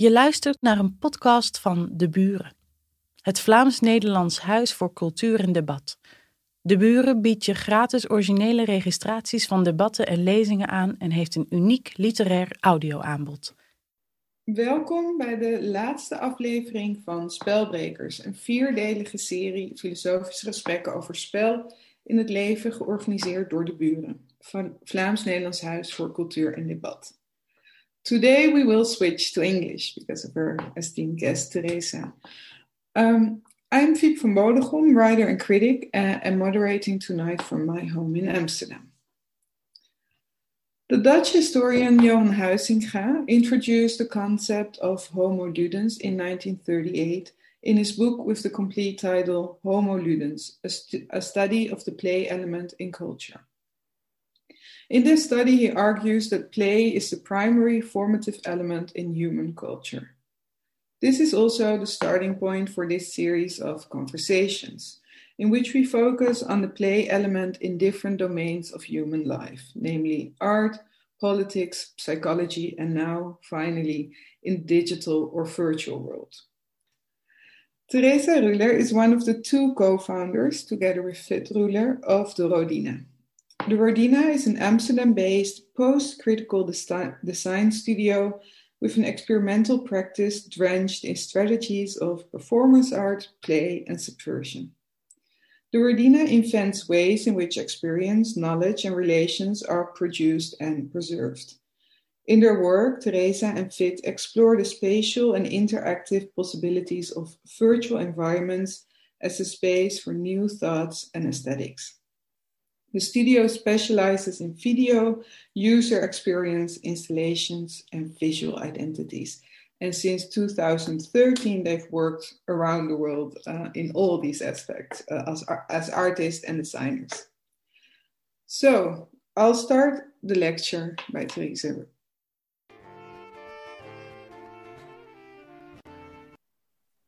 Je luistert naar een podcast van De Buren, het Vlaams-Nederlands Huis voor Cultuur en Debat. De Buren biedt je gratis originele registraties van debatten en lezingen aan en heeft een uniek literair audioaanbod. Welkom bij de laatste aflevering van Spelbrekers, een vierdelige serie filosofische gesprekken over spel in het leven, georganiseerd door de buren van Vlaams-Nederlands Huis voor Cultuur en Debat. Today we will switch to English because of our esteemed guest Tereza. Um, I'm Fiep van Bodegom, writer and critic, uh, and moderating tonight from my home in Amsterdam. The Dutch historian Johan Huizinga introduced the concept of Homo Ludens in 1938 in his book with the complete title Homo Ludens, a, st a study of the play element in culture. In this study, he argues that play is the primary formative element in human culture. This is also the starting point for this series of conversations, in which we focus on the play element in different domains of human life, namely art, politics, psychology, and now, finally, in digital or virtual world. Tereza Ruller is one of the two co-founders, together with Vit Ruller, of the Rodina. The Rodina is an Amsterdam-based post-critical design studio with an experimental practice drenched in strategies of performance art, play, and subversion. The Rodina invents ways in which experience, knowledge, and relations are produced and preserved. In their work, Tereza and Vit explore the spatial and interactive possibilities of virtual environments as a space for new thoughts and aesthetics. The studio specializes in video, user experience, installations, and visual identities. And since 2013, they've worked around the world uh, in all these aspects uh, as, as artists and designers. So I'll start the lecture by Tereza.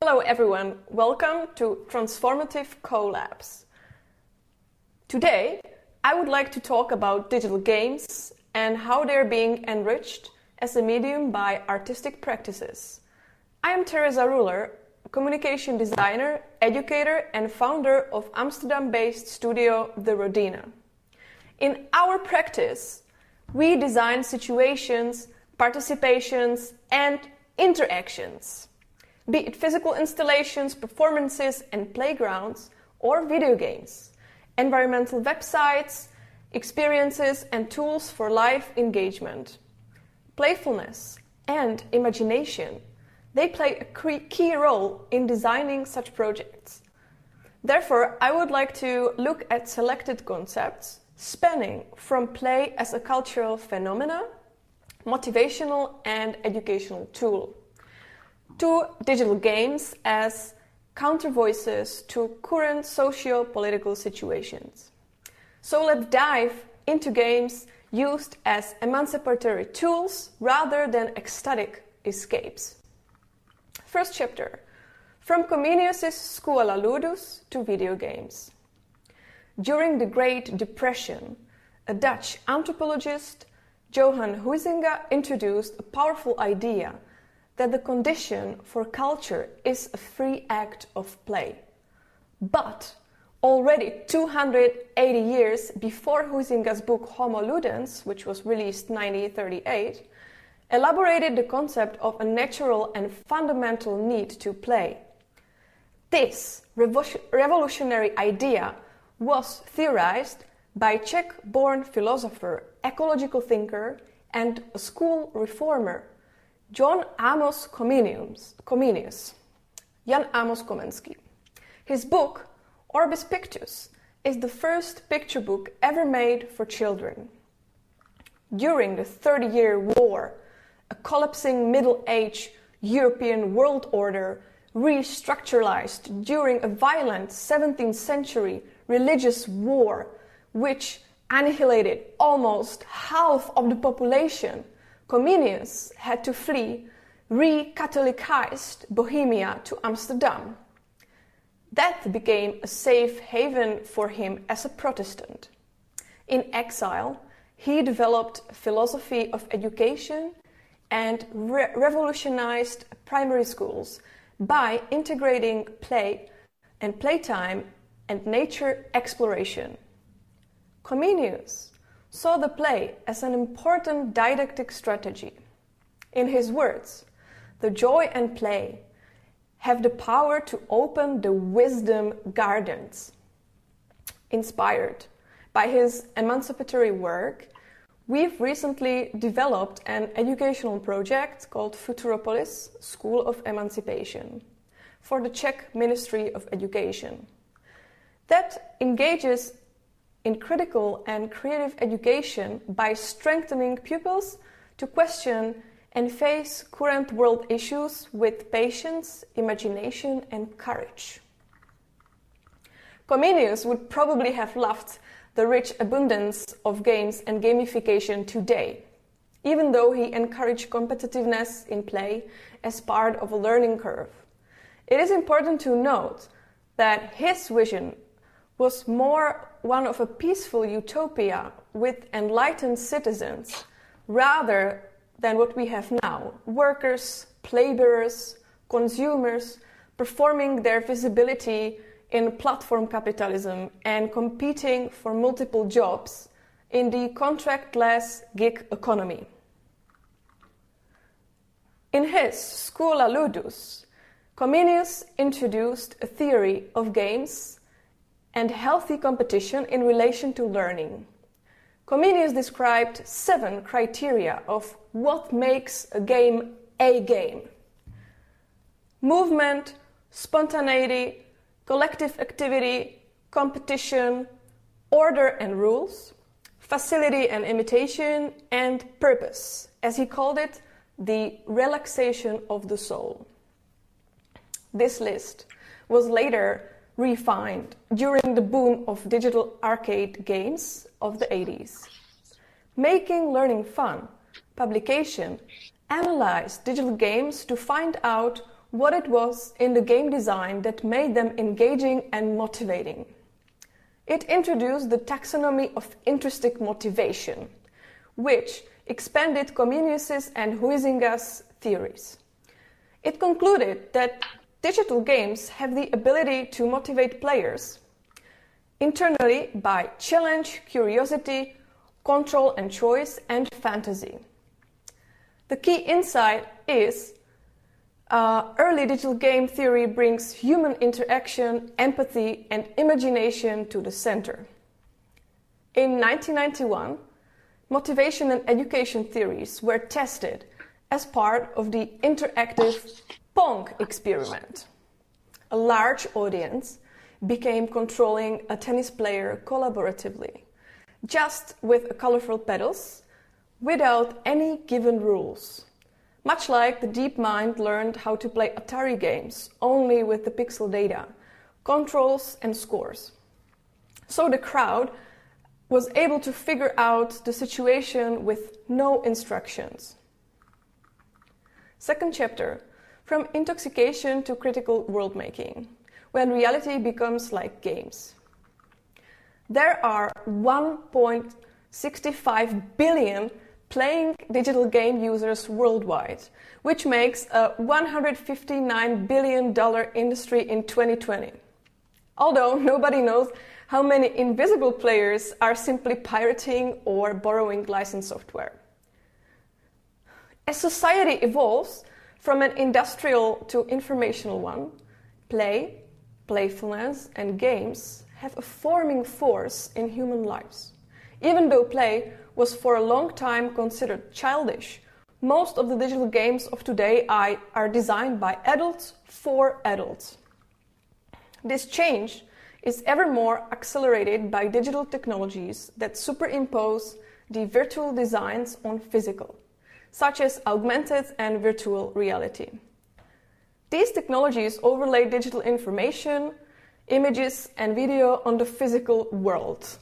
Hello, everyone. Welcome to Transformative Collabs. Today, I would like to talk about digital games and how they're being enriched as a medium by artistic practices. I am Tereza Ruller, communication designer, educator, and founder of Amsterdam based studio The Rodina. In our practice, we design situations, participations, and interactions, be it physical installations, performances, and playgrounds, or video games environmental websites, experiences, and tools for life engagement. Playfulness and imagination, they play a key role in designing such projects. Therefore, I would like to look at selected concepts spanning from play as a cultural phenomena, motivational and educational tool, to digital games as counter voices to current socio political situations. So let's dive into games used as emancipatory tools rather than ecstatic escapes. First chapter From Comenius' Schola Ludus to Video Games. During the Great Depression, a Dutch anthropologist, Johan Huizinga, introduced a powerful idea that the condition for culture is a free act of play. But already 280 years before Huizinga's book Homo Ludens, which was released 1938, elaborated the concept of a natural and fundamental need to play. This revolutionary idea was theorized by Czech born philosopher, ecological thinker, and school reformer John Amos Comenius, Jan Amos Komenský. His book, Orbis Pictus, is the first picture book ever made for children. During the Thirty Year War, a collapsing Middle Age European world order restructuralized during a violent 17th century religious war which annihilated almost half of the population Comenius had to flee re-Catholicized Bohemia to Amsterdam. That became a safe haven for him as a Protestant. In exile, he developed a philosophy of education and re- revolutionized primary schools by integrating play and playtime and nature exploration. Comenius saw the play as an important didactic strategy. In his words, the joy and play have the power to open the wisdom gardens. Inspired by his emancipatory work, we've recently developed an educational project called Futuropolis School of Emancipation for the Czech Ministry of Education that engages in critical and creative education by strengthening pupils to question and face current world issues with patience, imagination, and courage. Comenius would probably have loved the rich abundance of games and gamification today, even though he encouraged competitiveness in play as part of a learning curve. It is important to note that his vision was more one of a peaceful utopia with enlightened citizens rather than what we have now workers, playbourers, consumers performing their visibility in platform capitalism and competing for multiple jobs in the contractless gig economy. In his Schola Ludus, Comenius introduced a theory of games and healthy competition in relation to learning. Comenius described seven criteria of what makes a game a game movement, spontaneity, collective activity, competition, order and rules, facility and imitation, and purpose, as he called it, the relaxation of the soul. This list was later refined during the boom of digital arcade games of the 80s. Making Learning Fun publication analyzed digital games to find out what it was in the game design that made them engaging and motivating. It introduced the taxonomy of intrinsic motivation, which expanded Comenius's and Huizinga's theories. It concluded that digital games have the ability to motivate players internally by challenge, curiosity, control and choice, and fantasy. The key insight is uh, early digital game theory brings human interaction, empathy, and imagination to the center. In 1991, motivation and education theories were tested as part of the interactive Pong experiment. A large audience became controlling a tennis player collaboratively, just with colorful pedals, without any given rules. Much like the DeepMind learned how to play Atari games only with the pixel data, controls, and scores. So the crowd was able to figure out the situation with no instructions. Second chapter From intoxication to critical world making, when reality becomes like games. There are 1.65 billion playing digital game users worldwide, which makes a $159 billion industry in 2020. Although nobody knows how many invisible players are simply pirating or borrowing licensed software. As society evolves from an industrial to informational one, play, playfulness, and games have a forming force in human lives. Even though play was for a long time considered childish. Most of the digital games of today are designed by adults for adults. This change is ever more accelerated by digital technologies that superimpose the virtual designs on physical, such as augmented and virtual reality. These technologies overlay digital information, images, and video on the physical world,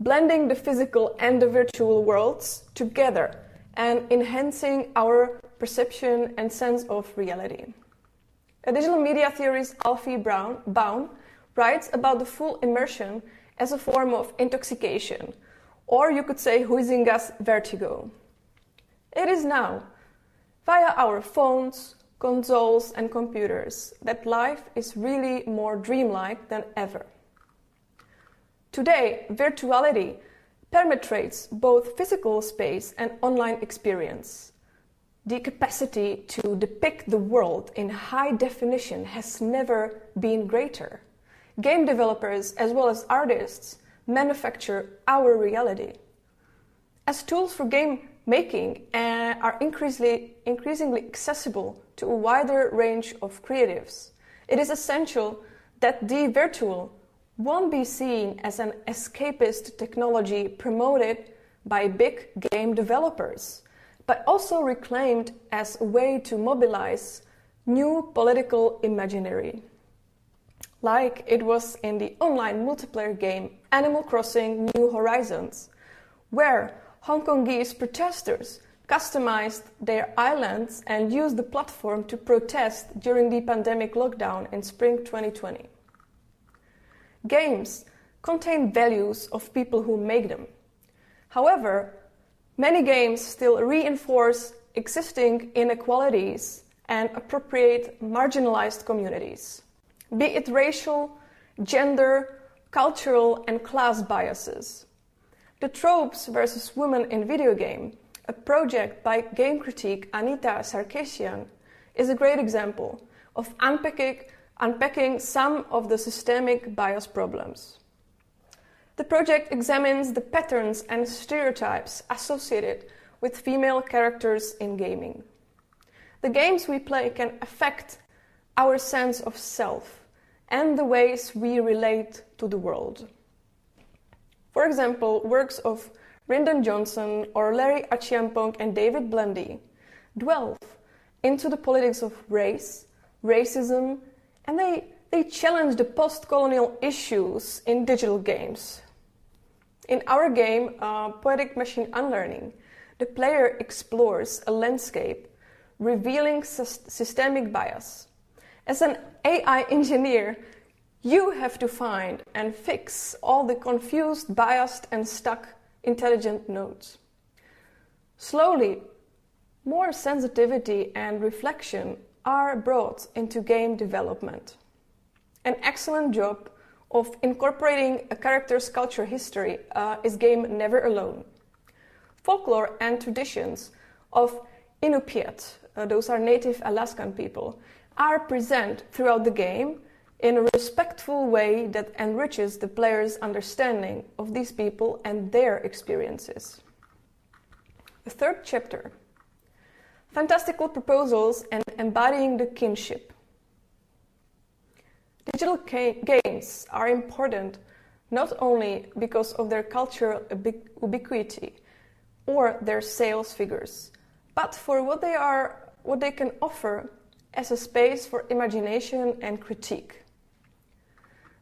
blending the physical and the virtual worlds together and enhancing our perception and sense of reality. A digital media theorist Alfie Bown, Baum writes about the full immersion as a form of intoxication, or you could say Huizinga's vertigo. It is now via our phones, consoles, and computers that life is really more dreamlike than ever. Today, virtuality penetrates both physical space and online experience. The capacity to depict the world in high definition has never been greater. Game developers, as well as artists, manufacture our reality. As tools for game making uh, are increasingly, increasingly accessible to a wider range of creatives, it is essential that the virtual won't be seen as an escapist technology promoted by big game developers, but also reclaimed as a way to mobilize new political imaginary. Like it was in the online multiplayer game Animal Crossing New Horizons, where Hongkongese protesters customized their islands and used the platform to protest during the pandemic lockdown in spring 2020. Games contain values of people who make them. However, many games still reinforce existing inequalities and appropriate marginalized communities, be it racial, gender, cultural, and class biases. The Tropes versus Women in Video Game, a project by game critic Anita Sarkeesian, is a great example of unpacking unpacking some of the systemic bias problems. The project examines the patterns and stereotypes associated with female characters in gaming. The games we play can affect our sense of self and the ways we relate to the world. For example, works of Bryndon Johnson or Larry Achiampong and David Blandy delve into the politics of race, racism, and they, they challenge the post colonial issues in digital games. In our game, uh, Poetic Machine Unlearning, the player explores a landscape revealing systemic bias. As an AI engineer, you have to find and fix all the confused, biased, and stuck intelligent nodes. Slowly, more sensitivity and reflection are brought into game development. An excellent job of incorporating a character's culture history uh, is game Never Alone. Folklore and traditions of Inupiat, uh, those are native Alaskan people, are present throughout the game in a respectful way that enriches the player's understanding of these people and their experiences. The third chapter fantastical proposals and embodying the kinship. Digital games are important not only because of their cultural ubiquity or their sales figures, but for what they are, what they can offer as a space for imagination and critique.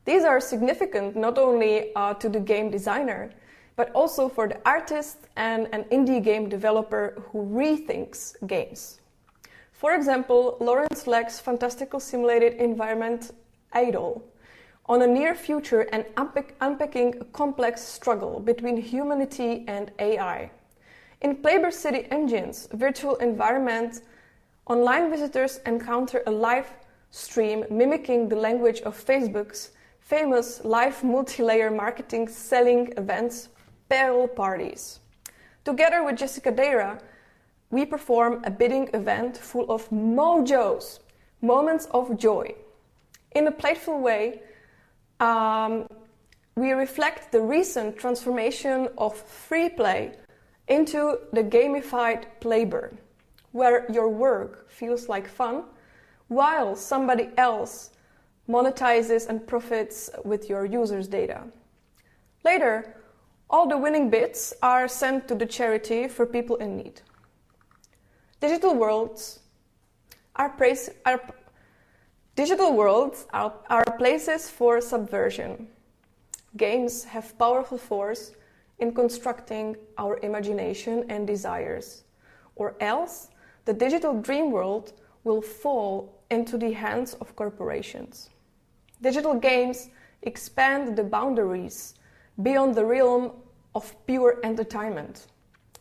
These are significant not only uh, to the game designer, but also for the artist and an indie game developer who rethinks games. For example, Lawrence Lek's fantastical simulated environment AIDOL, on a near future and unpack- unpacking a complex struggle between humanity and AI. In Playbour City Engines virtual environment, online visitors encounter a live stream mimicking the language of Facebook's famous live multi-layer marketing selling events Peril parties. Together with Jessica Dara, we perform a bidding event full of mojos, moments of joy. In a playful way, um, we reflect the recent transformation of free play into the gamified Playbour, where your work feels like fun while somebody else monetizes and profits with your users' data. Later, all the winning bits are sent to the charity for people in need. Digital worlds are, praise, are digital worlds are, are places for subversion. Games have powerful force in constructing our imagination and desires, or else the digital dream world will fall into the hands of corporations. Digital games expand the boundaries beyond the realm of pure entertainment.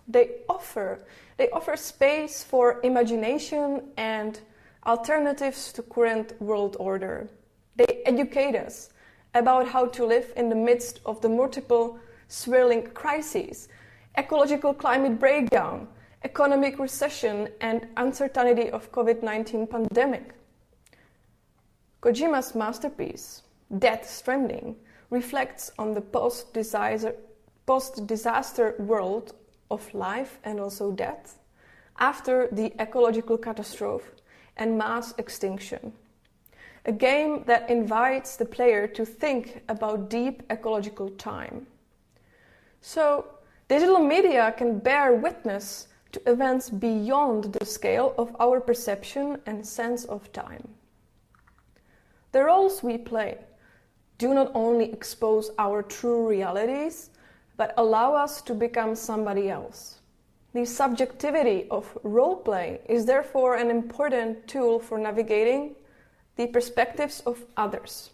They offer they offer space for imagination and alternatives to current world order. They educate us about how to live in the midst of the multiple swirling crises, ecological climate breakdown, economic recession and uncertainty of COVID-19 pandemic. Kojima's masterpiece, Death Stranding, reflects on the post-disaster, post-disaster world of life and also death after the ecological catastrophe and mass extinction. A game that invites the player to think about deep ecological time. So, digital media can bear witness to events beyond the scale of our perception and sense of time. The roles we play do not only expose our true realities, but allow us to become somebody else. The subjectivity of role play is therefore an important tool for navigating the perspectives of others.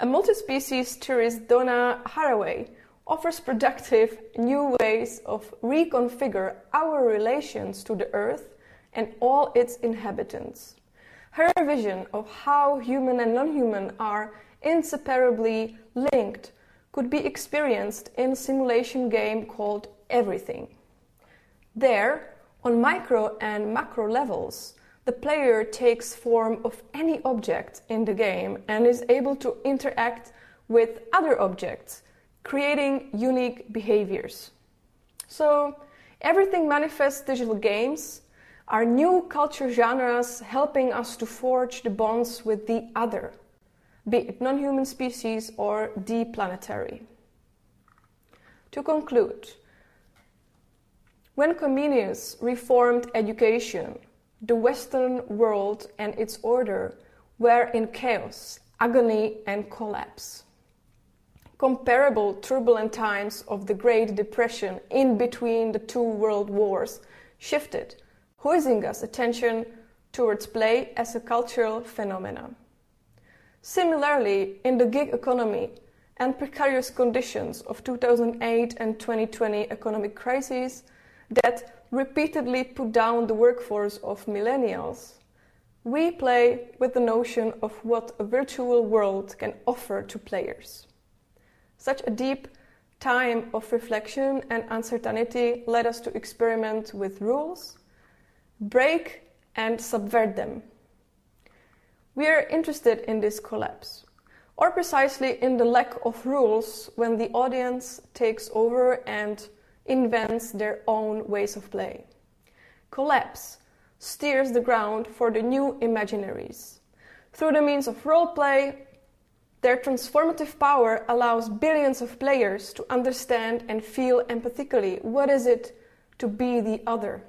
A multi-species tourist, Donna Haraway, offers productive new ways of reconfigure our relations to the earth and all its inhabitants. Her vision of how human and non-human are inseparably linked could be experienced in a simulation game called Everything. There, on micro and macro levels, the player takes form of any object in the game and is able to interact with other objects, creating unique behaviors. So, everything manifests digital games are new culture genres helping us to forge the bonds with the other, be it non human species or the planetary. To conclude, when Comenius reformed education, the Western world and its order were in chaos, agony, and collapse. Comparable turbulent times of the Great Depression in between the two world wars shifted Huizinga's attention towards play as a cultural phenomenon. Similarly, in the gig economy and precarious conditions of 2008 and 2020 economic crises that repeatedly put down the workforce of millennials, we play with the notion of what a virtual world can offer to players. Such a deep time of reflection and uncertainty led us to experiment with rules break and subvert them. We are interested in this collapse, or precisely in the lack of rules when the audience takes over and invents their own ways of play. Collapse steers the ground for the new imaginaries. Through the means of role play, their transformative power allows billions of players to understand and feel empathically what is it to be the other.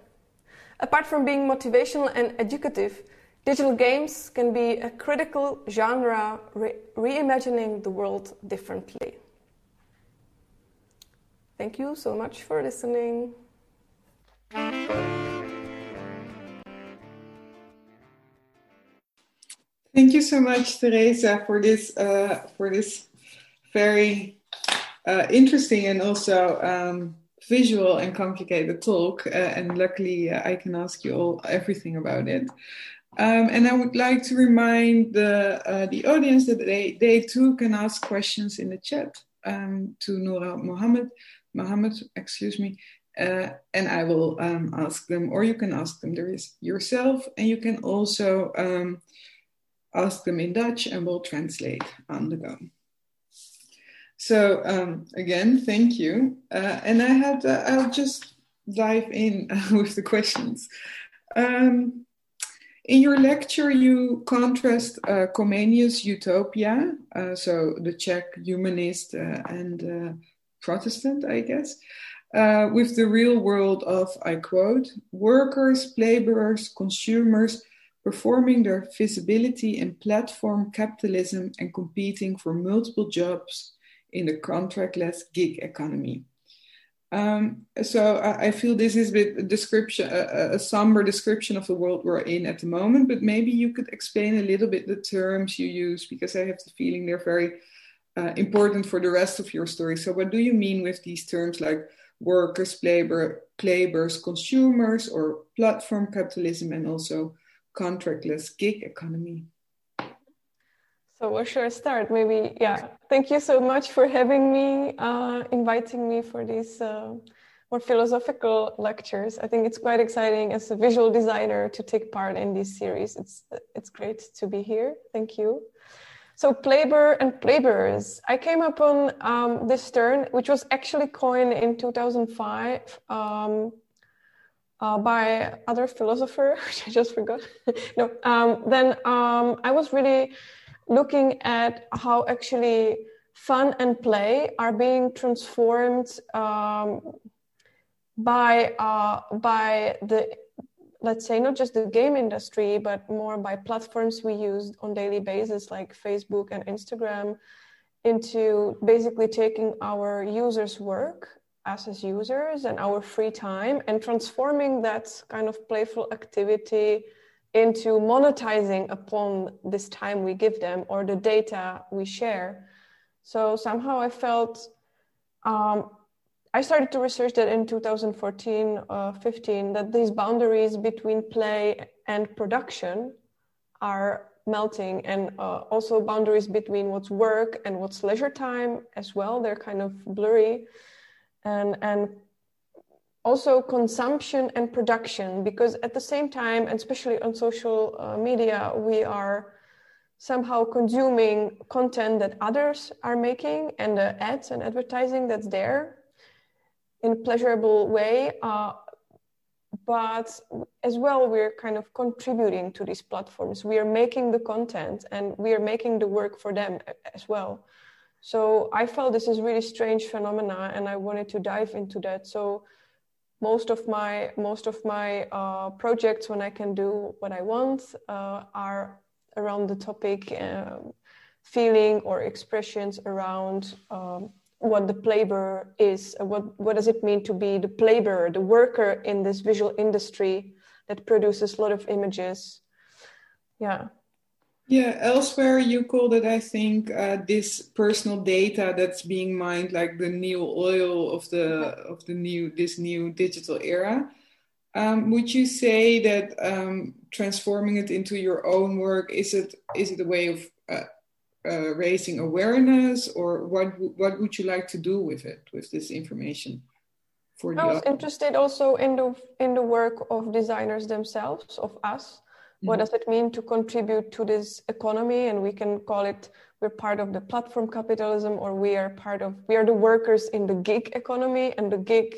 Apart from being motivational and educative, digital games can be a critical genre re- reimagining the world differently. Thank you so much for listening. Thank you so much, Tereza, for this uh, for this very uh, interesting and also um, visual and complicated talk, uh, and luckily uh, I can ask you all everything about it. Um, and I would like to remind the uh, the audience that they they too can ask questions in the chat um, to Noura Mohammed, Mohammed, excuse me, uh, and I will um, ask them, or you can ask them there is yourself, and you can also um, ask them in Dutch, and we'll translate on the go. So um, again, thank you. Uh, and I had uh, I'll just dive in with the questions. Um, in your lecture, you contrast uh, Comenius' Utopia, uh, so the Czech humanist uh, and uh, Protestant, I guess, with the real world of, I quote, workers, laborers, consumers performing their visibility in platform capitalism and competing for multiple jobs in the contractless gig economy. Um, so I, I, feel this is a description, a, a, somber description of the world we're in at the moment. But maybe you could explain a little bit the terms you use because I have the feeling they're very uh, important for the rest of your story. So what do you mean with these terms like workers, labor, Playbours consumers or platform capitalism and also contractless gig economy. So should I start? Maybe, yeah. Thank you so much for having me, uh, inviting me for these uh, more philosophical lectures. I think it's quite exciting as a visual designer to take part in this series. It's it's great to be here. Thank you. So Playbour and Playbours. I came upon um, this term, which was actually coined in 2005 um, uh, by other philosopher, which I just forgot. no, um, then um, I was really looking at how actually fun and play are being transformed um, by uh, by the let's say not just the game industry but more by platforms we use on daily basis like facebook and instagram into basically taking our users work us as users and our free time and transforming that kind of playful activity into monetizing upon this time we give them or the data we share. So somehow I felt um, I started to research that in 2014 uh, 15 that these boundaries between play and production are melting and uh, also boundaries between what's work and what's leisure time as well they're kind of blurry and and also consumption and production because at the same time and especially on social uh, media we are somehow consuming content that others are making and the ads and advertising that's there in a pleasurable way uh, but as well we're kind of contributing to these platforms. We are making the content and we are making the work for them as well. So i felt this is really strange phenomena and i wanted to dive into that. So most of my most of my uh, projects when I can do what I want uh, are around the topic um, feeling or expressions around um, what the playbour is uh, what what does it mean to be the playbour the worker in this visual industry that produces a lot of images. Yeah yeah, elsewhere you called it, I think, uh, this personal data that's being mined, like the new oil of the of the new this new digital era. Um, would you say that um, transforming it into your own work is it is it a way of uh, uh, raising awareness, or what what would you like to do with it with this information? For I was interested also in the in the work of designers themselves, of us what mm-hmm. does it mean to contribute to this economy? And we can call it we're part of the platform capitalism, or we are part of we are the workers in the gig economy. And the gig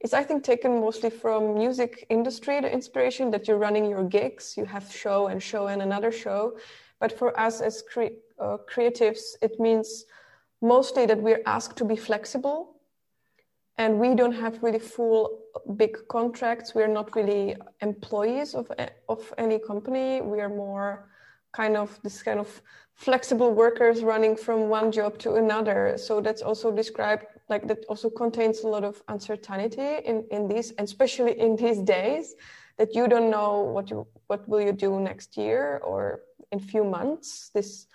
is, I think, taken mostly from music industry. The inspiration that you're running your gigs, you have show and show and another show. But for us as cre- uh, creatives, it means mostly that we're asked to be flexible and we don't have really full big contracts. We're not really employees of, of any company. We are more kind of this kind of flexible workers running from one job to another. So that's also described like that also contains a lot of uncertainty in in these and especially in these days that you don't know what you what will you do next year or in few months. This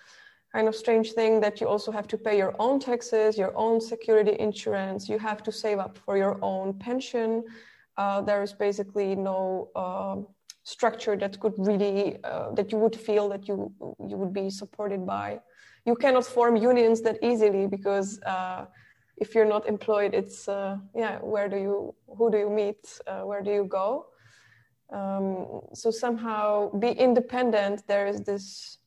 kind of strange thing that you also have to pay your own taxes, your own security insurance, you have to save up for your own pension. Uh, there is basically no uh, structure that could really uh, that you would feel that you you would be supported by. You cannot form unions that easily because uh, if you're not employed, it's uh, yeah, where do you who do you meet, uh, where do you go? Um, so somehow be independent. There is this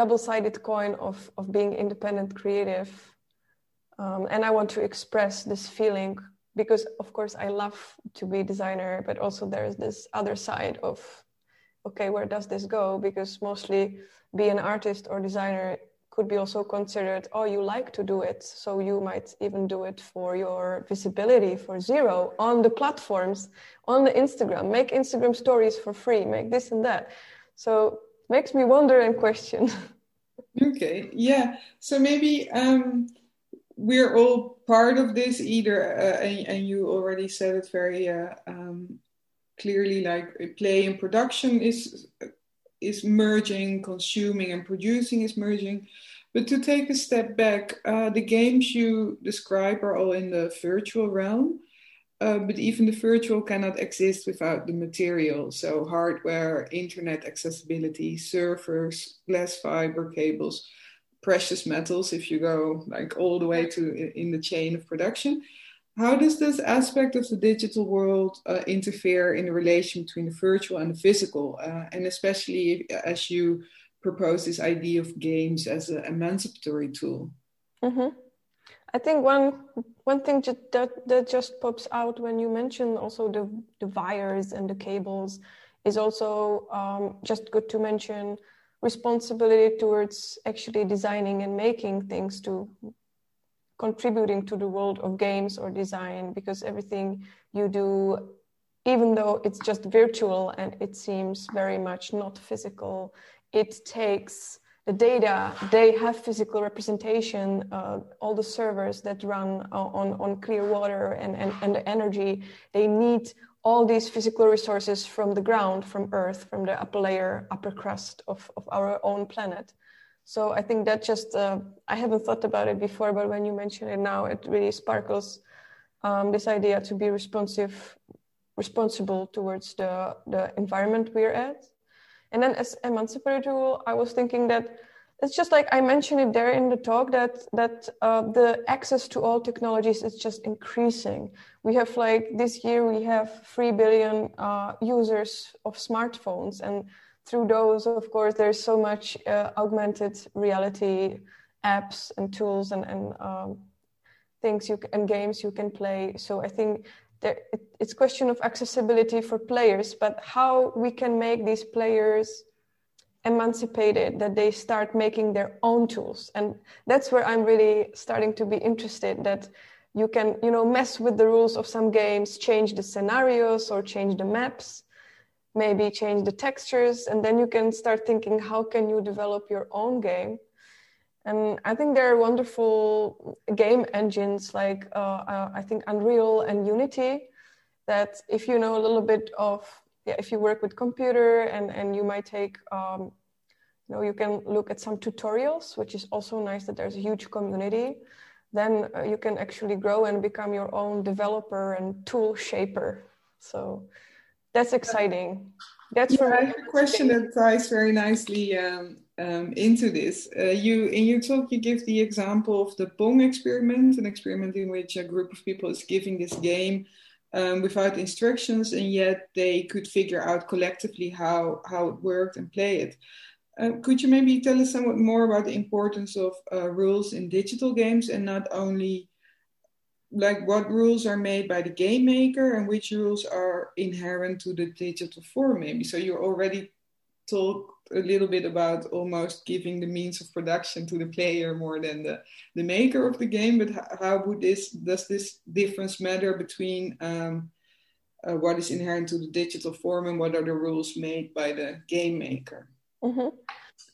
double-sided coin of of being independent creative. Um, and i want to express this feeling because of course i love to be a designer but also there's this other side of okay where does this go? Because mostly be an artist or designer could be also considered oh you like to do it so you might even do it for your visibility for zero on the platforms on the instagram. Make instagram stories for free make this and that. So makes me wonder and question. okay, yeah. So maybe um, we're all part of this either, uh, and, and, you already said it very uh, um, clearly. Like play and production is is merging, consuming and producing is merging. But to take a step back, uh, the games you describe are all in the virtual realm. Uh, but even the virtual cannot exist without the material. So, hardware, internet accessibility, servers, glass fiber cables, precious metals, if you go like all the way to in the chain of production. How does this aspect of the digital world uh, interfere in the relation between the virtual and the physical? Uh, and especially as you propose this idea of games as an emancipatory tool? Mm-hmm. I think one one thing that that just pops out when you mention also the the wires and the cables is also um, just good to mention responsibility towards actually designing and making things to contributing to the world of games or design because everything you do even though it's just virtual and it seems very much not physical it takes the data they have physical representation uh, all the servers that run on, on clear water and, and, and the energy. They need all these physical resources from the ground from earth from the upper layer upper crust of, of our own planet. So i think that just uh, i haven't thought about it before but when you mention it now it really sparkles um, this idea to be responsive responsible towards the, the environment we're at and then as emancipatory tool, I was thinking that it's just like I mentioned it there in the talk that that uh, the access to all technologies is just increasing. We have like this year we have three billion uh, users of smartphones, and through those, of course, there's so much uh, augmented reality apps and tools and and um, things you and games you can play. So I think there, it, it's question of accessibility for players, but how we can make these players emancipated, that they start making their own tools. And that's where I'm really starting to be interested that you can, you know, mess with the rules of some games, change the scenarios or change the maps, maybe change the textures, and then you can start thinking, how can you develop your own game? And I think there are wonderful game engines like uh, uh, I think Unreal and Unity that if you know a little bit of, yeah, if you work with computer and, and you might take, um, you know, you can look at some tutorials, which is also nice that there's a huge community. Then uh, you can actually grow and become your own developer and tool shaper. So that's exciting. That's yeah, for me. a question that ties very nicely um, um, into this. Uh, you in your talk you give the example of the Pong experiment, an experiment in which a group of people is giving this game um, without instructions, and yet they could figure out collectively how how it worked and play it. Uh, could you maybe tell us somewhat more about the importance of uh, rules in digital games and not only like what rules are made by the game maker and which rules are inherent to the digital form maybe so you already talk a little bit about almost giving the means of production to the player more than the, the maker of the game but how would this does this difference matter between um, uh, what is inherent to the digital form and what are the rules made by the game maker mm-hmm.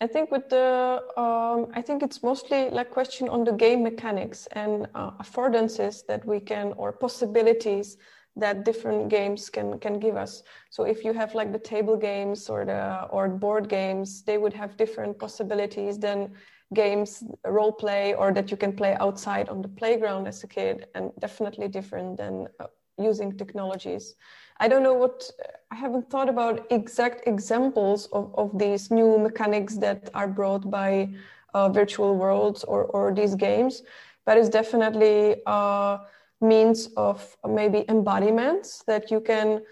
i think with the um, i think it's mostly like question on the game mechanics and uh, affordances that we can or possibilities that different games can can give us. So if you have like the table games or the or board games they would have different possibilities than games role play or that you can play outside on the playground as a kid and definitely different than uh, using technologies. I don't know what i haven't thought about exact examples of, of these new mechanics that are brought by uh, virtual worlds or or these games but it's definitely uh, means of maybe embodiments that you can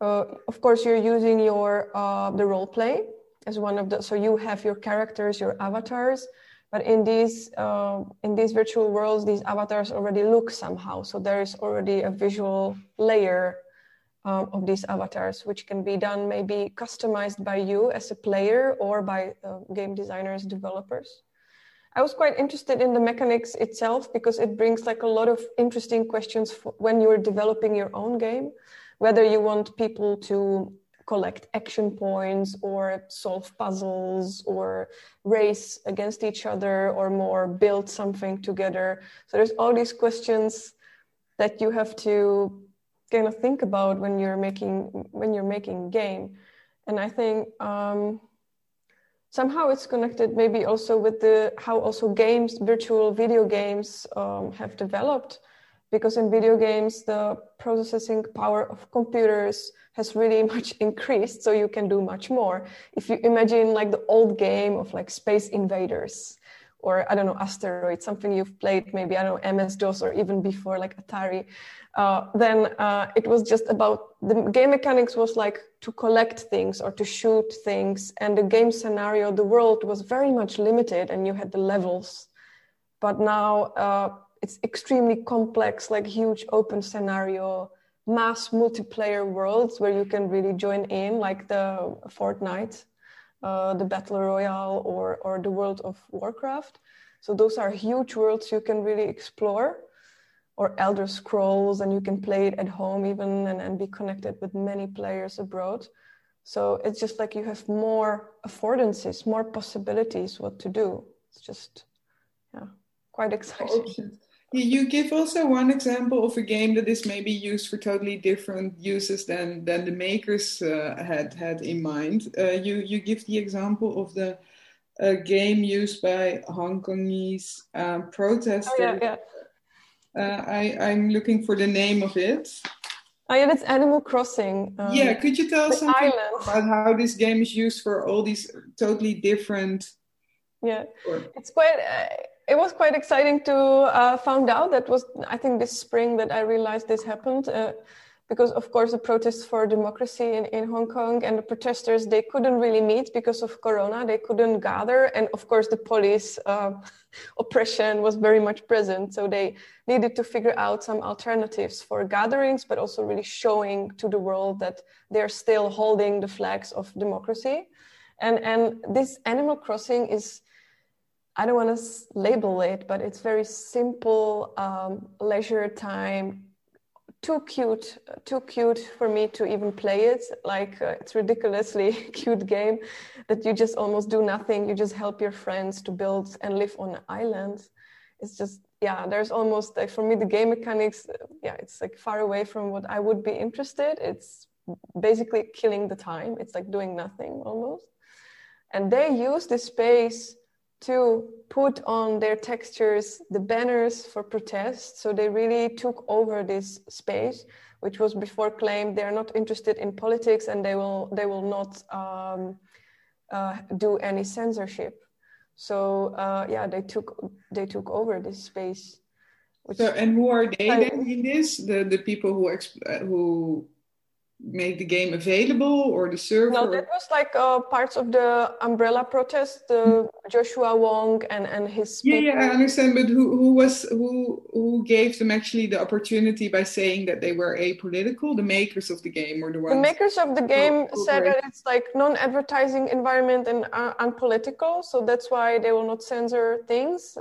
uh, of course you're using your uh, the role play as one of the so you have your characters your avatars but in these uh, in these virtual worlds these avatars already look somehow. So there is already a visual layer um, of these avatars which can be done maybe customized by you as a player or by uh, game designers developers I was quite interested in the mechanics itself because it brings like a lot of interesting questions when you're developing your own game, whether you want people to collect action points or solve puzzles or race against each other or more build something together. So there's all these questions that you have to kind of think about when you're making when you're making game. And I think um, somehow it's connected maybe also with the how also games virtual video games um, have developed. Because in video games the processing power of computers has really much increased so you can do much more. If you imagine like the old game of like space invaders or i don't know asteroid something you've played maybe i don't know ms-dos or even before like atari. Uh, then uh, it was just about the game mechanics was like to collect things or to shoot things and the game scenario the world was very much limited and you had the levels. But now uh, it's extremely complex, like huge open scenario, mass multiplayer worlds where you can really join in, like the Fortnite, uh, the Battle Royale, or or the World of Warcraft. So those are huge worlds you can really explore, or Elder Scrolls, and you can play it at home even and, and be connected with many players abroad. So it's just like you have more affordances, more possibilities what to do. It's just, yeah, quite exciting. You give also one example of a game that is maybe used for totally different uses than than the makers uh, had had in mind. Uh, you you give the example of the uh, game used by Hong Kongese um, protesters. Oh, yeah, yeah. Uh, I I'm looking for the name of it. Oh yeah, that's Animal Crossing. Um, yeah, could you tell us something island. about how this game is used for all these totally different? Yeah, or... it's quite uh, it was quite exciting to uh, found out. That was I think this spring that I realized this happened uh, because of course the protests for democracy in, in Hong Kong and the protesters they couldn't really meet because of Corona. They couldn't gather. And of course the police uh, oppression was very much present. So they needed to figure out some alternatives for gatherings but also really showing to the world that they're still holding the flags of democracy. And and this Animal Crossing is I don't want to label it, but it's very simple um, leisure time. Too cute, too cute for me to even play it. Like uh, it's ridiculously cute game that you just almost do nothing. You just help your friends to build and live on an island. It's just yeah. There's almost like for me the game mechanics. Yeah, it's like far away from what I would be interested. It's basically killing the time. It's like doing nothing almost. And they use this space to put on their textures the banners for protest. So they really took over this space, which was before claimed they're not interested in politics and they will they will not um, uh, do any censorship. So uh, yeah, they took they took over this space. so and who are they then in this? The the people who exp- uh, who made the game available or the server? No, that was like uh, parts of the umbrella protest. The Joshua Wong and and his. Yeah, yeah, I understand. But who who was who who gave them actually the opportunity by saying that they were apolitical? The makers of the game or the ones? The makers of the game said that it's like non-advertising environment and uh, unpolitical, so that's why they will not censor things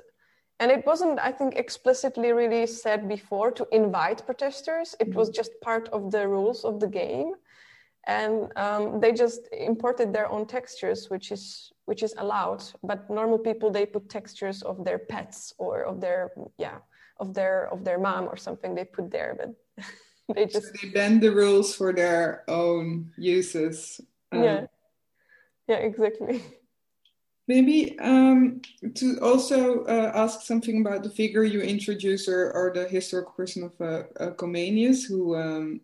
and it wasn't i think explicitly really said before to invite protesters. It was just part of the rules of the game. And um, they just imported their own textures which is which is allowed. But normal people they put textures of their pets or of their yeah of their of their mom or something they put there but they just so they bend the rules for their own uses. Um, yeah. Yeah exactly Maybe um, to also uh, ask something about the figure you introduce or, or the historical person of uh, uh, Comenius, who um,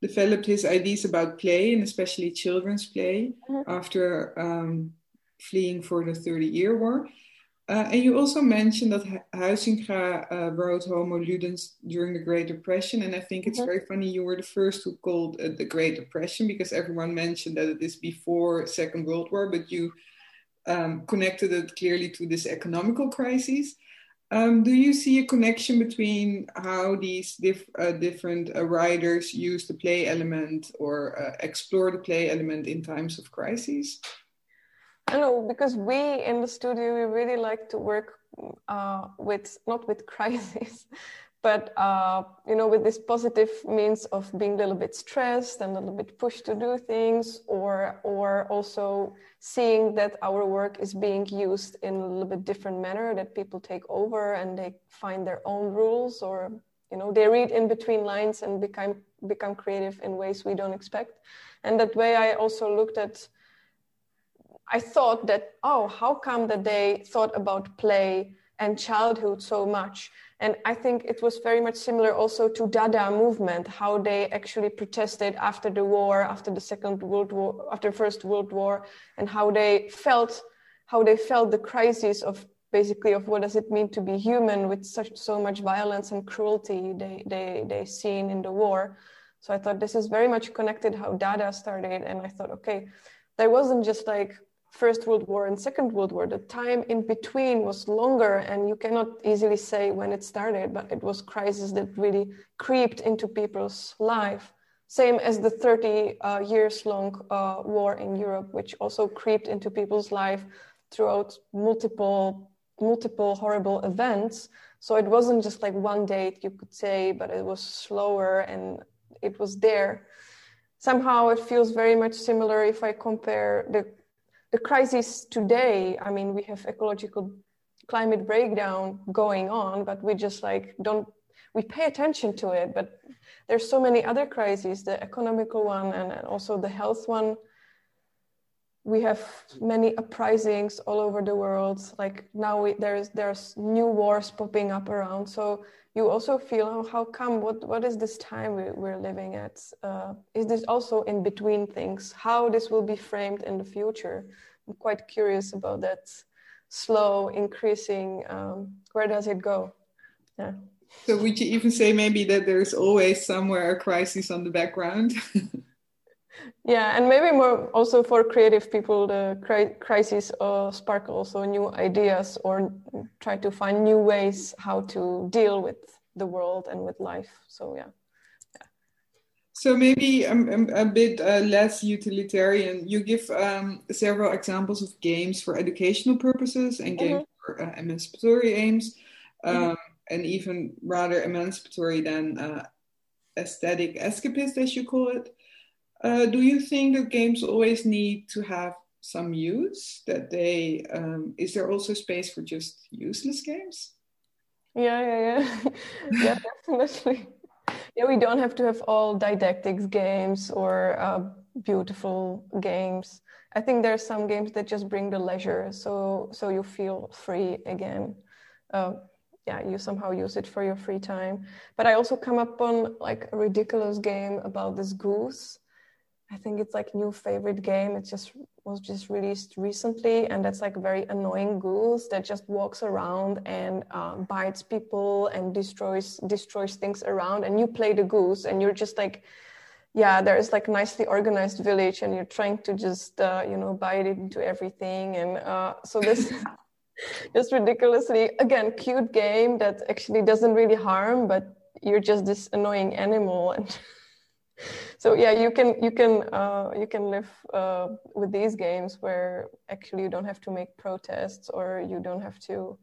developed his ideas about play and especially children's play mm-hmm. after um, fleeing for the Thirty Year War. Uh, and you also mentioned that Huizinga uh, wrote Homo Ludens during the Great Depression. And I think it's mm-hmm. very funny you were the first who called it the Great Depression because everyone mentioned that it is before Second World War, but you um, connected it clearly to this economical crisis. Um, do you see a connection between how these diff, uh, different uh, writers use the play element or uh, explore the play element in times of crises? I know because we in the studio we really like to work uh, with not with crises, but uh, you know with this positive means of being a little bit stressed and a little bit pushed to do things or or also seeing that our work is being used in a little bit different manner that people take over and they find their own rules or you know they read in between lines and become become creative in ways we don't expect. And that way i also looked at i thought that oh how come that they thought about play and childhood so much And I think it was very much similar also to Dada movement, how they actually protested after the war, after the Second World War, after First World War, and how they felt how they felt the crisis of basically of what does it mean to be human with such so much violence and cruelty they they they seen in the war. So I thought this is very much connected how Dada started, and I thought, okay, there wasn't just like First World War and Second World War. The time in between was longer, and you cannot easily say when it started, but it was crisis that really creeped into people's life. Same as the 30 uh, years long uh, war in Europe, which also creeped into people's life throughout multiple multiple horrible events. So it wasn't just like one date you could say, but it was slower and it was there. Somehow it feels very much similar if I compare the the crisis today, I mean, we have ecological climate breakdown going on, but we just like don't we pay attention to it. But there's so many other crises, the economical one and also the health one. We have many uprisings all over the world. Like now, we, there's there's new wars popping up around. So you also feel oh, how come? What what is this time we, we're living at? Uh, is this also in between things? How this will be framed in the future? I'm quite curious about that slow increasing um, where does it go? Yeah. So would you even say maybe that there's always somewhere a crisis on the background yeah and maybe more also for creative people the crisis uh, spark also new ideas or try to find new ways how to deal with the world and with life so yeah, yeah. so maybe um, a bit uh, less utilitarian you give um, several examples of games for educational purposes and games mm-hmm. for uh, emancipatory aims mm-hmm. um, mm-hmm. and even rather emancipatory than uh, aesthetic escapist as you call it uh, do you think that games always need to have some use? That they um, is there also space for just useless games? Yeah, yeah, yeah, yeah, definitely. Yeah, we don't have to have all didactics games or uh, beautiful games. I think there are some games that just bring the leisure, so so you feel free again. Uh, yeah, you somehow use it for your free time. But I also come up on like a ridiculous game about this goose I think it's like new favorite game. It just was just released recently, and that's like very annoying goose that just walks around and um, bites people and destroys destroys things around. And you play the goose, and you're just like, yeah, there is like nicely organized village, and you're trying to just uh, you know bite it into everything. And uh, so this just ridiculously again cute game that actually doesn't really harm, but you're just this annoying animal and so yeah you can you can uh, you can live uh, with these games where actually you don't have to make protests or you don't have to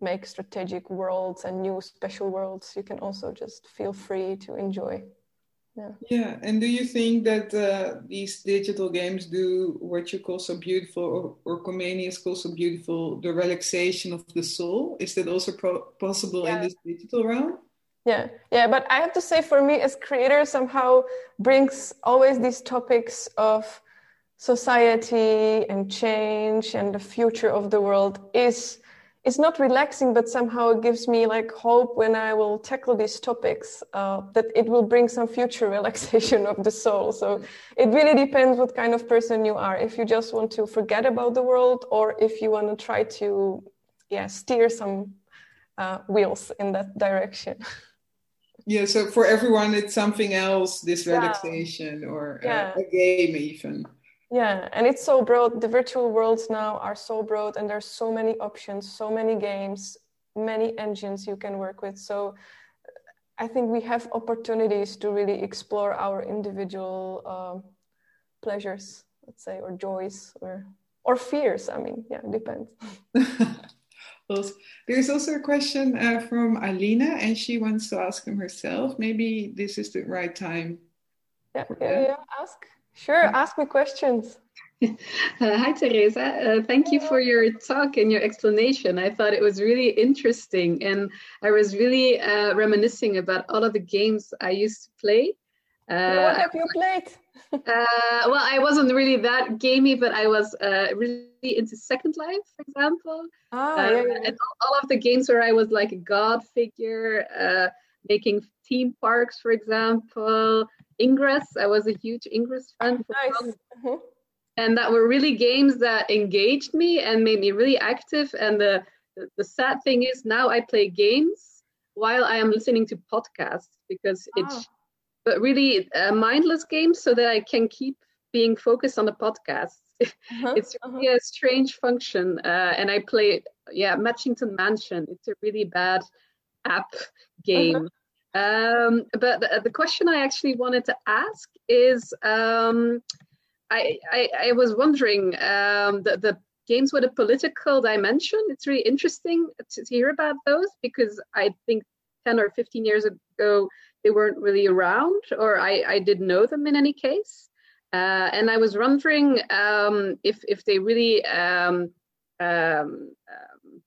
make strategic worlds and new special worlds. You can also just feel free to enjoy. Yeah. Yeah and do you think that uh, these digital games do what you call so beautiful or, or comenius calls so beautiful the relaxation of the soul? Is that also possible yeah. in this digital realm yeah yeah but i have to say for me as creator somehow brings always these topics of society and change and the future of the world is is not relaxing but somehow it gives me like hope when i will tackle these topics uh, that it will bring some future relaxation of the soul. So it really depends what kind of person you are. If you just want to forget about the world or if you want to try to yeah steer some uh, wheels in that direction yeah so for everyone it's something else this relaxation yeah. or yeah. a, a, game even yeah and it's so broad the virtual worlds now are so broad and there's so many options so many games many engines you can work with so i think we have opportunities to really explore our individual uh, pleasures let's say or joys or or fears i mean yeah it There's also a question uh, from Alina, and she wants to ask him herself. Maybe this is the right time. Yeah, yeah, yeah, ask. Sure, ask me questions. Uh, hi, Tereza. Uh, thank you for your talk and your explanation. I thought it was really interesting, and I was really uh, reminiscing about all of the games I used to play. what have you played? Uh, well, I wasn't really that gamey, but I was uh, really into Second Life, for example. Ah, yeah, yeah. And all of the games where I was like a god figure, uh, making theme parks, for example. Ingress, I was a huge Ingress fan. Nice. Mhm. and that were really games that engaged me and made me really active and the, the the sad thing is now i play games while i am listening to podcasts because Ah. it's but really uh, mindless games so that i can keep being focused on the podcast. Uh-huh, it's really a strange function uh, and i play yeah matchington mansion. It's a really bad app game. Um, but the, the question i actually wanted to ask is um, I, I, I was wondering um, the, the games with a political dimension. It's really interesting to, to hear about those because I think 10 or 15 years ago they weren't really around or I, I didn't know them in any case. Uh, and I was wondering um, if, if they really um, um, um,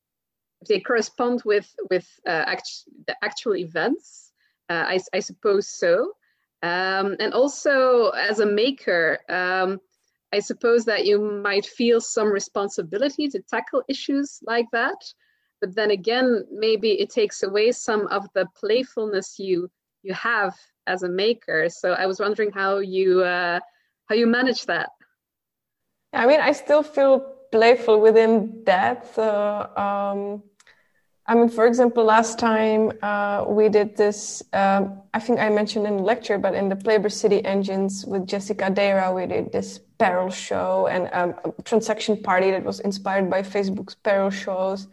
if they correspond with with uh, act- the actual events. Uh, I, I suppose so. Um, and also, as a maker, um, I suppose that you might feel some responsibility to tackle issues like that. But then again, maybe it takes away some of the playfulness you you have as a maker. So I was wondering how you uh, how you manage that. I mean, I still feel playful within that. Uh, um, I mean, for example, last time uh, we did this, um, I think I mentioned in the lecture, but in the Playbour City Engines with Jessica Dera, we did this peril show and um, a transaction party that was inspired by Facebook's peril shows.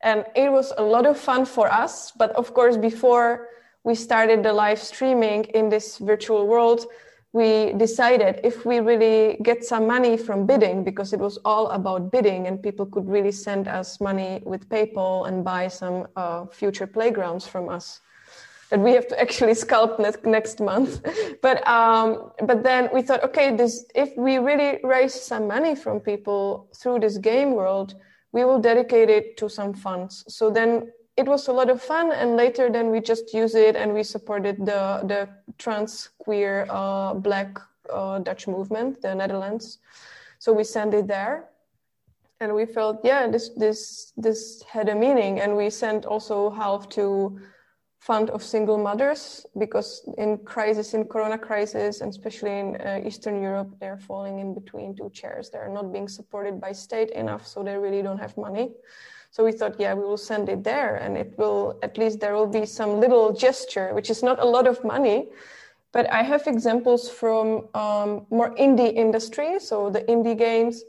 And it was a lot of fun for us. But of course, before we started the live streaming in this virtual world, we decided if we really get some money from bidding, because it was all about bidding and people could really send us money with PayPal and buy some uh, future playgrounds from us that we have to actually sculpt next, next month. but um, but then we thought, okay, this if we really raise some money from people through this game world, we will dedicate it to some funds. So then it was a lot of fun, and later then we just use it and we supported the the trans queer uh, black uh, Dutch movement, the Netherlands. So we sent it there and we felt yeah this this this had a meaning. And we sent also half to fund of single mothers because in crisis in corona crisis and especially in uh, eastern europe they're falling in between two chairs. They're not being supported by state enough so they really don't have money so we thought yeah we will send it there and it will at least there will be some little gesture which is not a lot of money but i have examples from um, more indie industry so the indie games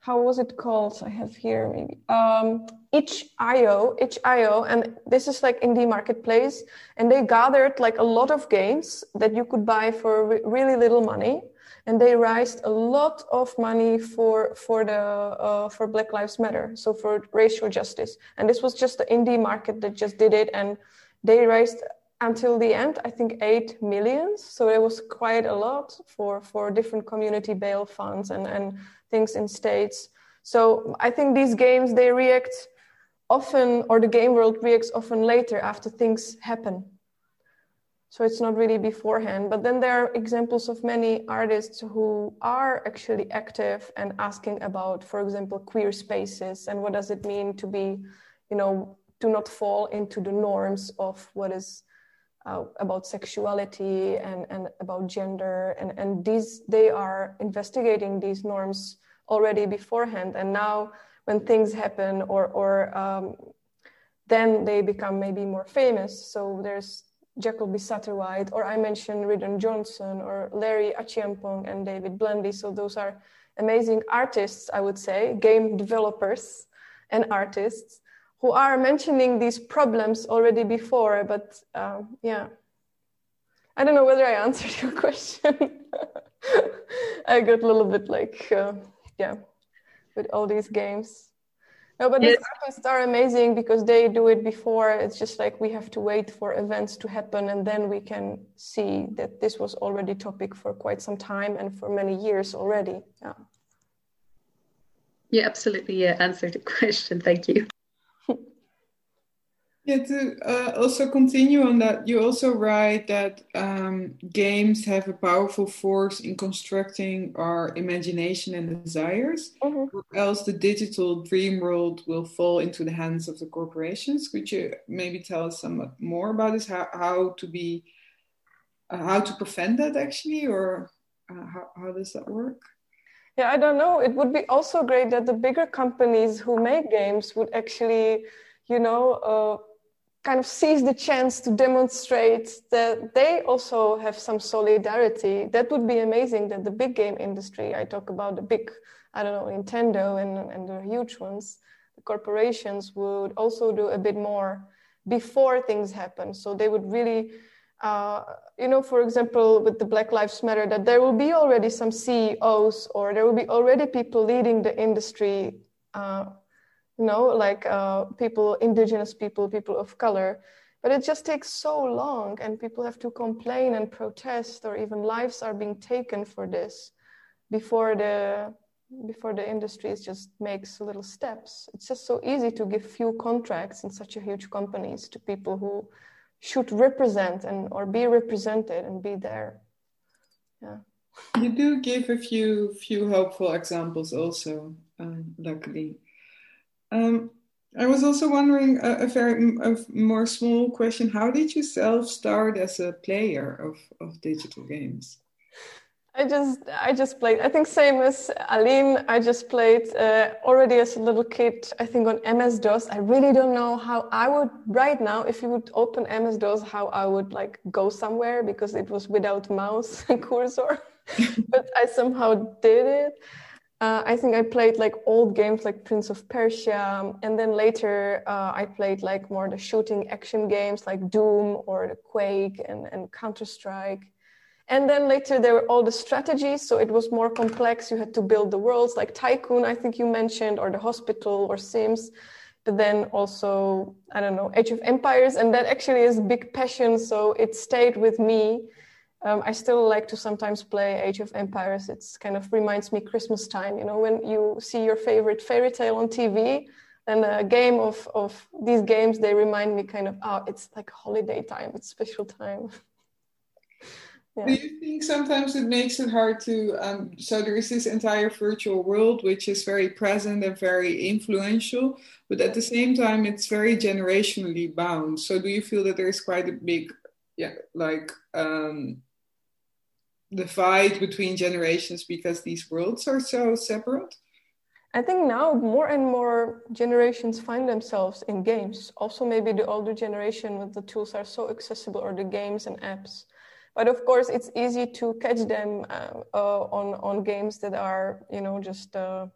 how was it called? I have here maybe um, itch.io, itch.io, and this is like indie marketplace, and they gathered like a lot of games that you could buy for re- really little money, and they raised a lot of money for for the uh, for Black Lives Matter, so for racial justice, and this was just the indie market that just did it, and they raised until the end i think 8 millions so it was quite a lot for for different community bail funds and and things in states. So i think these games they react often or the game world reacts often later after things happen so it's not really beforehand. But then there are examples of many artists who are actually active and asking about for example queer spaces and what does it mean to be you know to not fall into the norms of what is uh, about sexuality and, and about gender. And, and these they are investigating these norms already beforehand. And now when things happen or or um, then they become maybe more famous. So there's Jacolby Satterwhite or I mentioned Rindon Johnson or Larry Achiampong and David Blandy so those are amazing artists I would say game developers and artists who are mentioning these problems already before, but um, yeah. I don't know whether I answered your question. I got a little bit like, uh, yeah, with all these games. No, but these Yes. artists are amazing because they do it before. It's just like we have to wait for events to happen, and then we can see that this was already topic for quite some time and for many years already. Yeah. Yeah, absolutely. Yeah, answered the question. Thank you. Yeah, to uh, also continue on that, you also write that um, games have a powerful force in constructing our imagination and desires, Mhm. or else the digital dream world will fall into the hands of the corporations. Could you maybe tell us somewhat more about this? How, how to be, uh, how to prevent that actually, or uh, how, how does that work? Yeah, I don't know. It would be also great that the bigger companies who make games would actually, you know, uh, kind of seize the chance to demonstrate that they also have some solidarity. That would be amazing that the big game industry, I talk about the big, I don't know, Nintendo and, and the huge ones, the corporations would also do a bit more before things happen. So they would really uh, you know, for example, with the Black Lives Matter, that there will be already some CEOs or there will be already people leading the industry, uh, you know, like uh, people, indigenous people, people of color. But it just takes so long, and people have to complain and protest, or even lives are being taken for this before the before the industry just makes little steps. It's just so easy to give few contracts in such a huge companies to people who should represent and or be represented and be there yeah You do give a few few helpful examples also, um, luckily. Um, I was also wondering a, a very a more small question. How did you self start as a player of, of digital games? i just i just played i think same as aline i just played uh, already as a little kid i think on ms-dos i really don't know how i would right now if you would open ms-dos how i would like go somewhere because it was without mouse and cursor but i somehow did it uh, I think I played like old games like Prince of Persia, and then later uh, I played like more the shooting action games like Doom or the Quake and, and Counter Strike. And then later there were all the strategies, so it was more complex. You had to build the worlds like Tycoon, I think you mentioned, or the Hospital or Sims. But then also, I don't know, Age of Empires, and that actually is big passion, so it stayed with me. Um, I still like to sometimes play Age of Empires. It's kind of reminds me Christmas time. You know, when you see your favorite fairy tale on TV, and a game of of these games, they remind me kind of, oh, it's like holiday time. It's special time. Do you think sometimes it makes it hard to? Um, so there is this entire virtual world which is very present and very influential, but at the same time it's very generationally bound. So do you feel that there is quite a big, yeah, like um, divide between generations because these worlds are so separate? I think now more and more generations find themselves in games. Also, maybe the older generation with the tools are so accessible, or the games and apps. But of course, it's easy to catch them uh, uh, on on games that are, you know, just uh,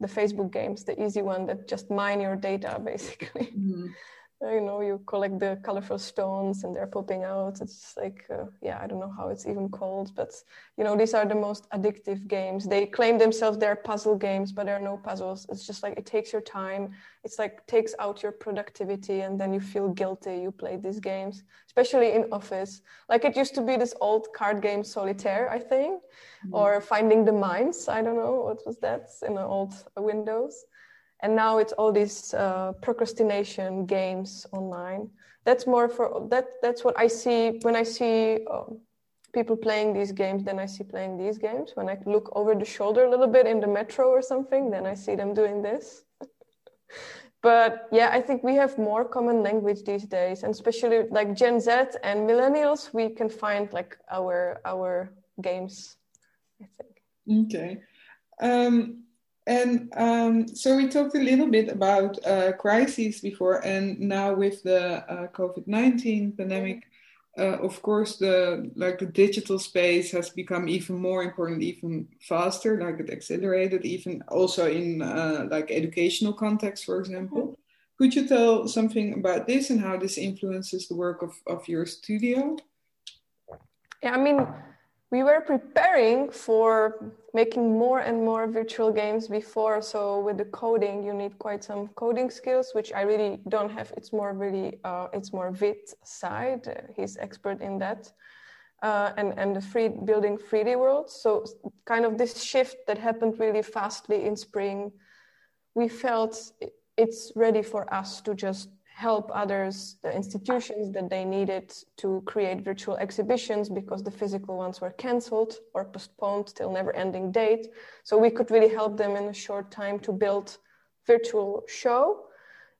the Facebook games, the easy one that just mine your data, basically. Mhm. You know, you collect the colorful stones and they're popping out. It's like, uh, yeah, I don't know how it's even called, but you know, these are the most addictive games. They claim themselves they're puzzle games, but there are no puzzles. It's just like it takes your time. It's like takes out your productivity, and then you feel guilty. You play these games, especially in office. Like it used to be this old card game, Solitaire, I think, or Finding the Mines. I don't know what was that in the old Windows and now it's all these uh, procrastination games online. That's more for that that's what i see when i see um, people playing these games then i see playing these games. When i look over the shoulder a little bit in the metro or something then i see them doing this. But yeah i think we have more common language these days. And especially like gen z and millennials we can find like our our games i think. Okay. Um, and um, so we talked a little bit about uh, crises before, and now with the uh, COVID nineteen pandemic, uh, of course, the like the digital space has become even more important, even faster. Like it accelerated, even also in uh, like educational context, for example. Could you tell something about this and how this influences the work of, of your studio? Yeah, I mean, we were preparing for making more and more virtual games before. So with the coding, you need quite some coding skills, which I really don't have. It's more really, uh, it's more Vit side. He's expert in that. Uh, and and the free building 3D worlds. So kind of this shift that happened really fastly in spring, we felt it's ready for us to just help others, the institutions that they needed to create virtual exhibitions because the physical ones were canceled or postponed till never ending date. So we could really help them in a short time to build virtual show.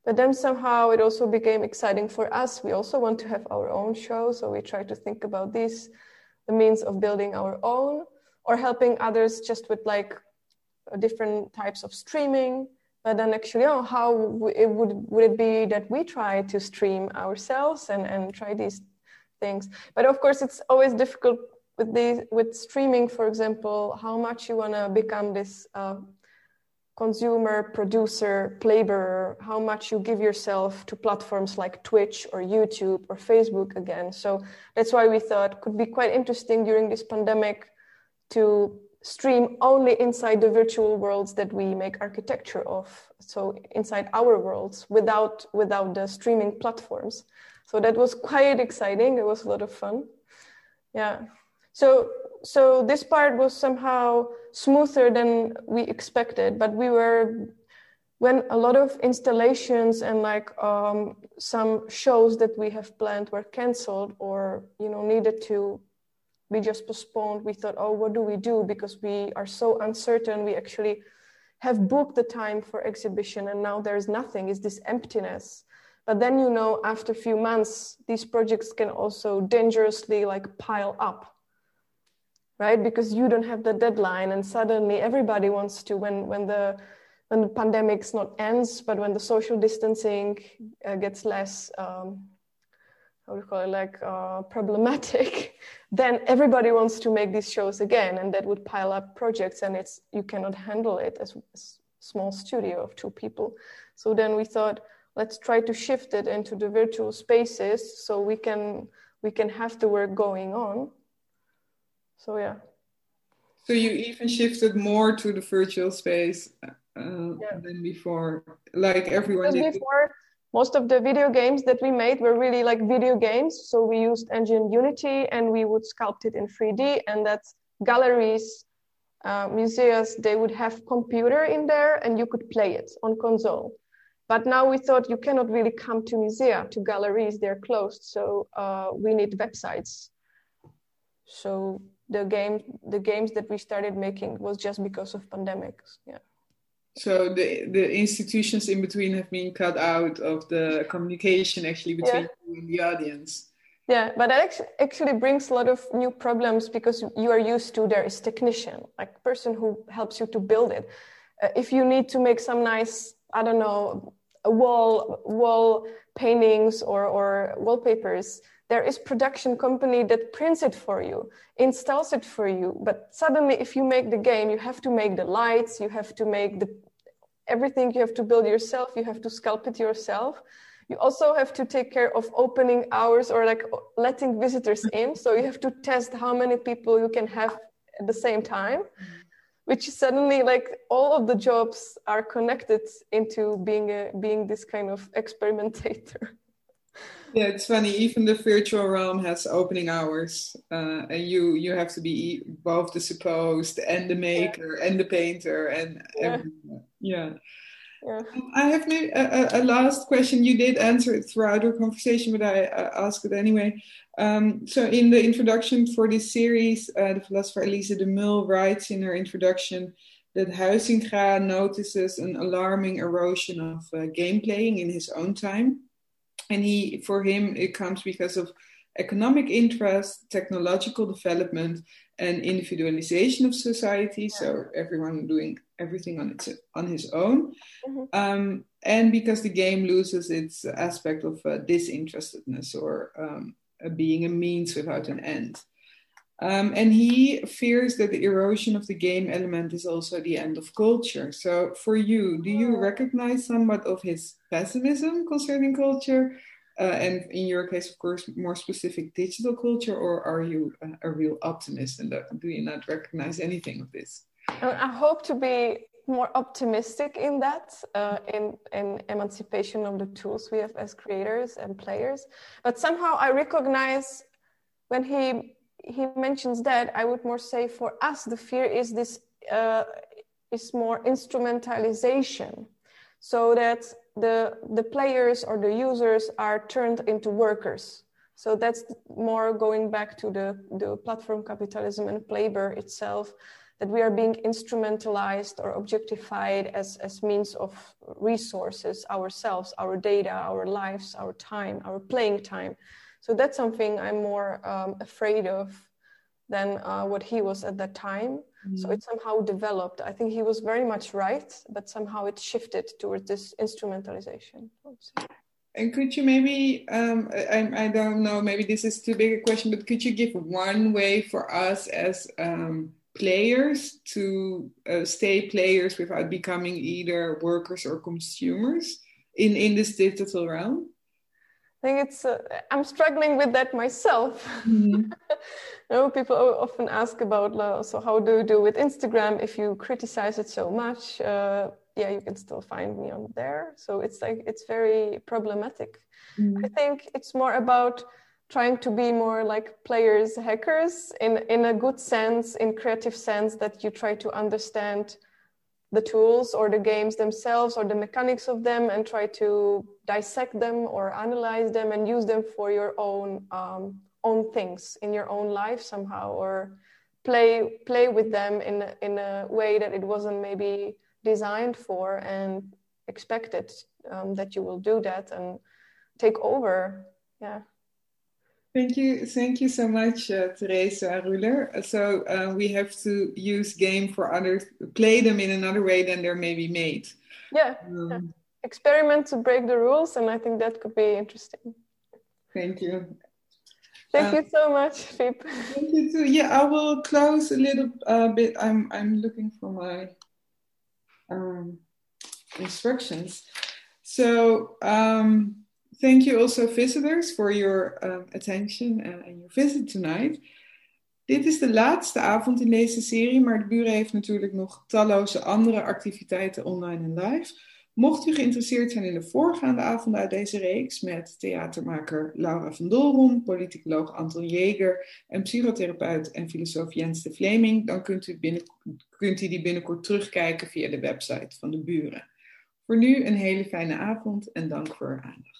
But then somehow it also became exciting for us. We also want to have our own show. So we try to think about this, the means of building our own or helping others just with like different types of streaming but then actually oh how it would would it be that we try to stream ourselves and and try these things? But of course it's always difficult with these with streaming for example how much you want to become this uh, consumer producer laborer how much you give yourself to platforms like twitch or youtube or facebook again. So that's why we thought could be quite interesting during this pandemic to stream only inside the virtual worlds that we make architecture of so inside our worlds without without the streaming platforms. So that was quite exciting. It was a lot of fun. Yeah. So so this part was somehow smoother than we expected but we were when a lot of installations and like um, some shows that we have planned were canceled or you know needed to we just postponed. We thought, oh, what do we do? Because we are so uncertain. We actually have booked the time for exhibition and now there's nothing. It's this emptiness. But then, you know, after a few months, these projects can also dangerously like pile up, right? Because you don't have the deadline and suddenly everybody wants to, when, when the when the pandemic's not ends, but when the social distancing uh, gets less um, how do you call it, like uh, problematic, then everybody wants to make these shows again, and that would pile up projects, and it's you cannot handle it as a small studio of two people. So then we thought, let's try to shift it into the virtual spaces so we can we can have the work going on. So yeah. So you even shifted more to the virtual space uh, yeah. than before, like everyone did. Before, most of the video games that we made were really like video games. So we used engine Unity and we would sculpt it in 3D and that's galleries, uh, museums, they would have computer in there and you could play it on console. But now we thought you cannot really come to musea, to galleries, they're closed. So uh, we need websites. So the game, the games that we started making was just because of pandemics. Yeah. So the the institutions in between have been cut out of the communication actually between yeah. you and the audience. Yeah, but that actually brings a lot of new problems because you are used to there is technician, like person who helps you to build it. Uh, if you need to make some nice, I don't know, wall wall paintings or or wallpapers, there is production company that prints it for you installs it for you but suddenly if you make the game you have to make the lights you have to make the everything you have to build yourself you have to sculpt it yourself. You also have to take care of opening hours or like letting visitors in so you have to test how many people you can have at the same time mm-hmm. which suddenly like all of the jobs are connected into being a being this kind of experimentator yeah it's funny even the virtual realm has opening hours uh, and you you have to be both the supposed and the maker yeah. and the painter and yeah, yeah. yeah. Um, I have maybe a, a, last question. You did answer it throughout our conversation, but I uh, ask it anyway. Um, so, in the introduction for this series, uh, the philosopher Elise de Mul writes in her introduction that Huizinga notices an alarming erosion of uh, game playing in his own time and he for him it comes because of economic interest technological development and individualization of society yeah. so everyone doing everything on its on his own mm-hmm. um, and because the game loses its aspect of uh, disinterestedness or um, being a means without an end um, and he fears that the erosion of the game element is also the end of culture. So, for you, do you recognize somewhat of his pessimism concerning culture? Uh, and in your case, of course, more specific digital culture, or are you a, a real optimist and do you not recognize anything of this? I hope to be more optimistic in that, uh, in, in emancipation of the tools we have as creators and players. But somehow I recognize when he he mentions that, I would more say for us, the fear is this uh, is more instrumentalization. so that the, the players or the users are turned into workers. So that's more going back to the, the platform capitalism and labor itself, that we are being instrumentalized or objectified as, as means of resources, ourselves, our data, our lives, our time, our playing time. So that's something I'm more um, afraid of than uh, what he was at that time. Mm-hmm. So it somehow developed. I think he was very much right, but somehow it shifted towards this instrumentalization. And could you maybe, um, I, I don't know, maybe this is too big a question, but could you give one way for us as um, players to uh, stay players without becoming either workers or consumers in, in this digital realm? I think it's, uh, I'm struggling with that myself. Mm-hmm. you know, people often ask about, uh, so how do you do with Instagram if you criticize it so much? Uh, yeah, you can still find me on there. So it's like, it's very problematic. Mm-hmm. I think it's more about trying to be more like players, hackers in, in a good sense, in creative sense that you try to understand the tools or the games themselves or the mechanics of them and try to dissect them or analyze them and use them for your own um, own things in your own life somehow or play play with them in in a way that it wasn't maybe designed for and expected um, that you will do that and take over. Yeah Thank you, thank you so much, uh, Tereza Ruller. So uh, we have to use game for others, play them in another way than they're maybe made. Yeah, um, yeah. experiment to break the rules, and I think that could be interesting. Thank you. Thank uh, you so much, Fiep. Thank you too. Yeah, I will close a little uh, bit. I'm I'm looking for my um, instructions. So. Um, Thank you also visitors for your um, attention and your visit tonight. Dit is de laatste avond in deze serie, maar de buren heeft natuurlijk nog talloze andere activiteiten online en live. Mocht u geïnteresseerd zijn in de voorgaande avonden uit deze reeks met theatermaker Laura van Dolron, politicoloog Anton Jeger en psychotherapeut en filosoof Jens de Vleming, dan kunt u, binnen, kunt u die binnenkort terugkijken via de website van de buren. Voor nu een hele fijne avond en dank voor uw aandacht.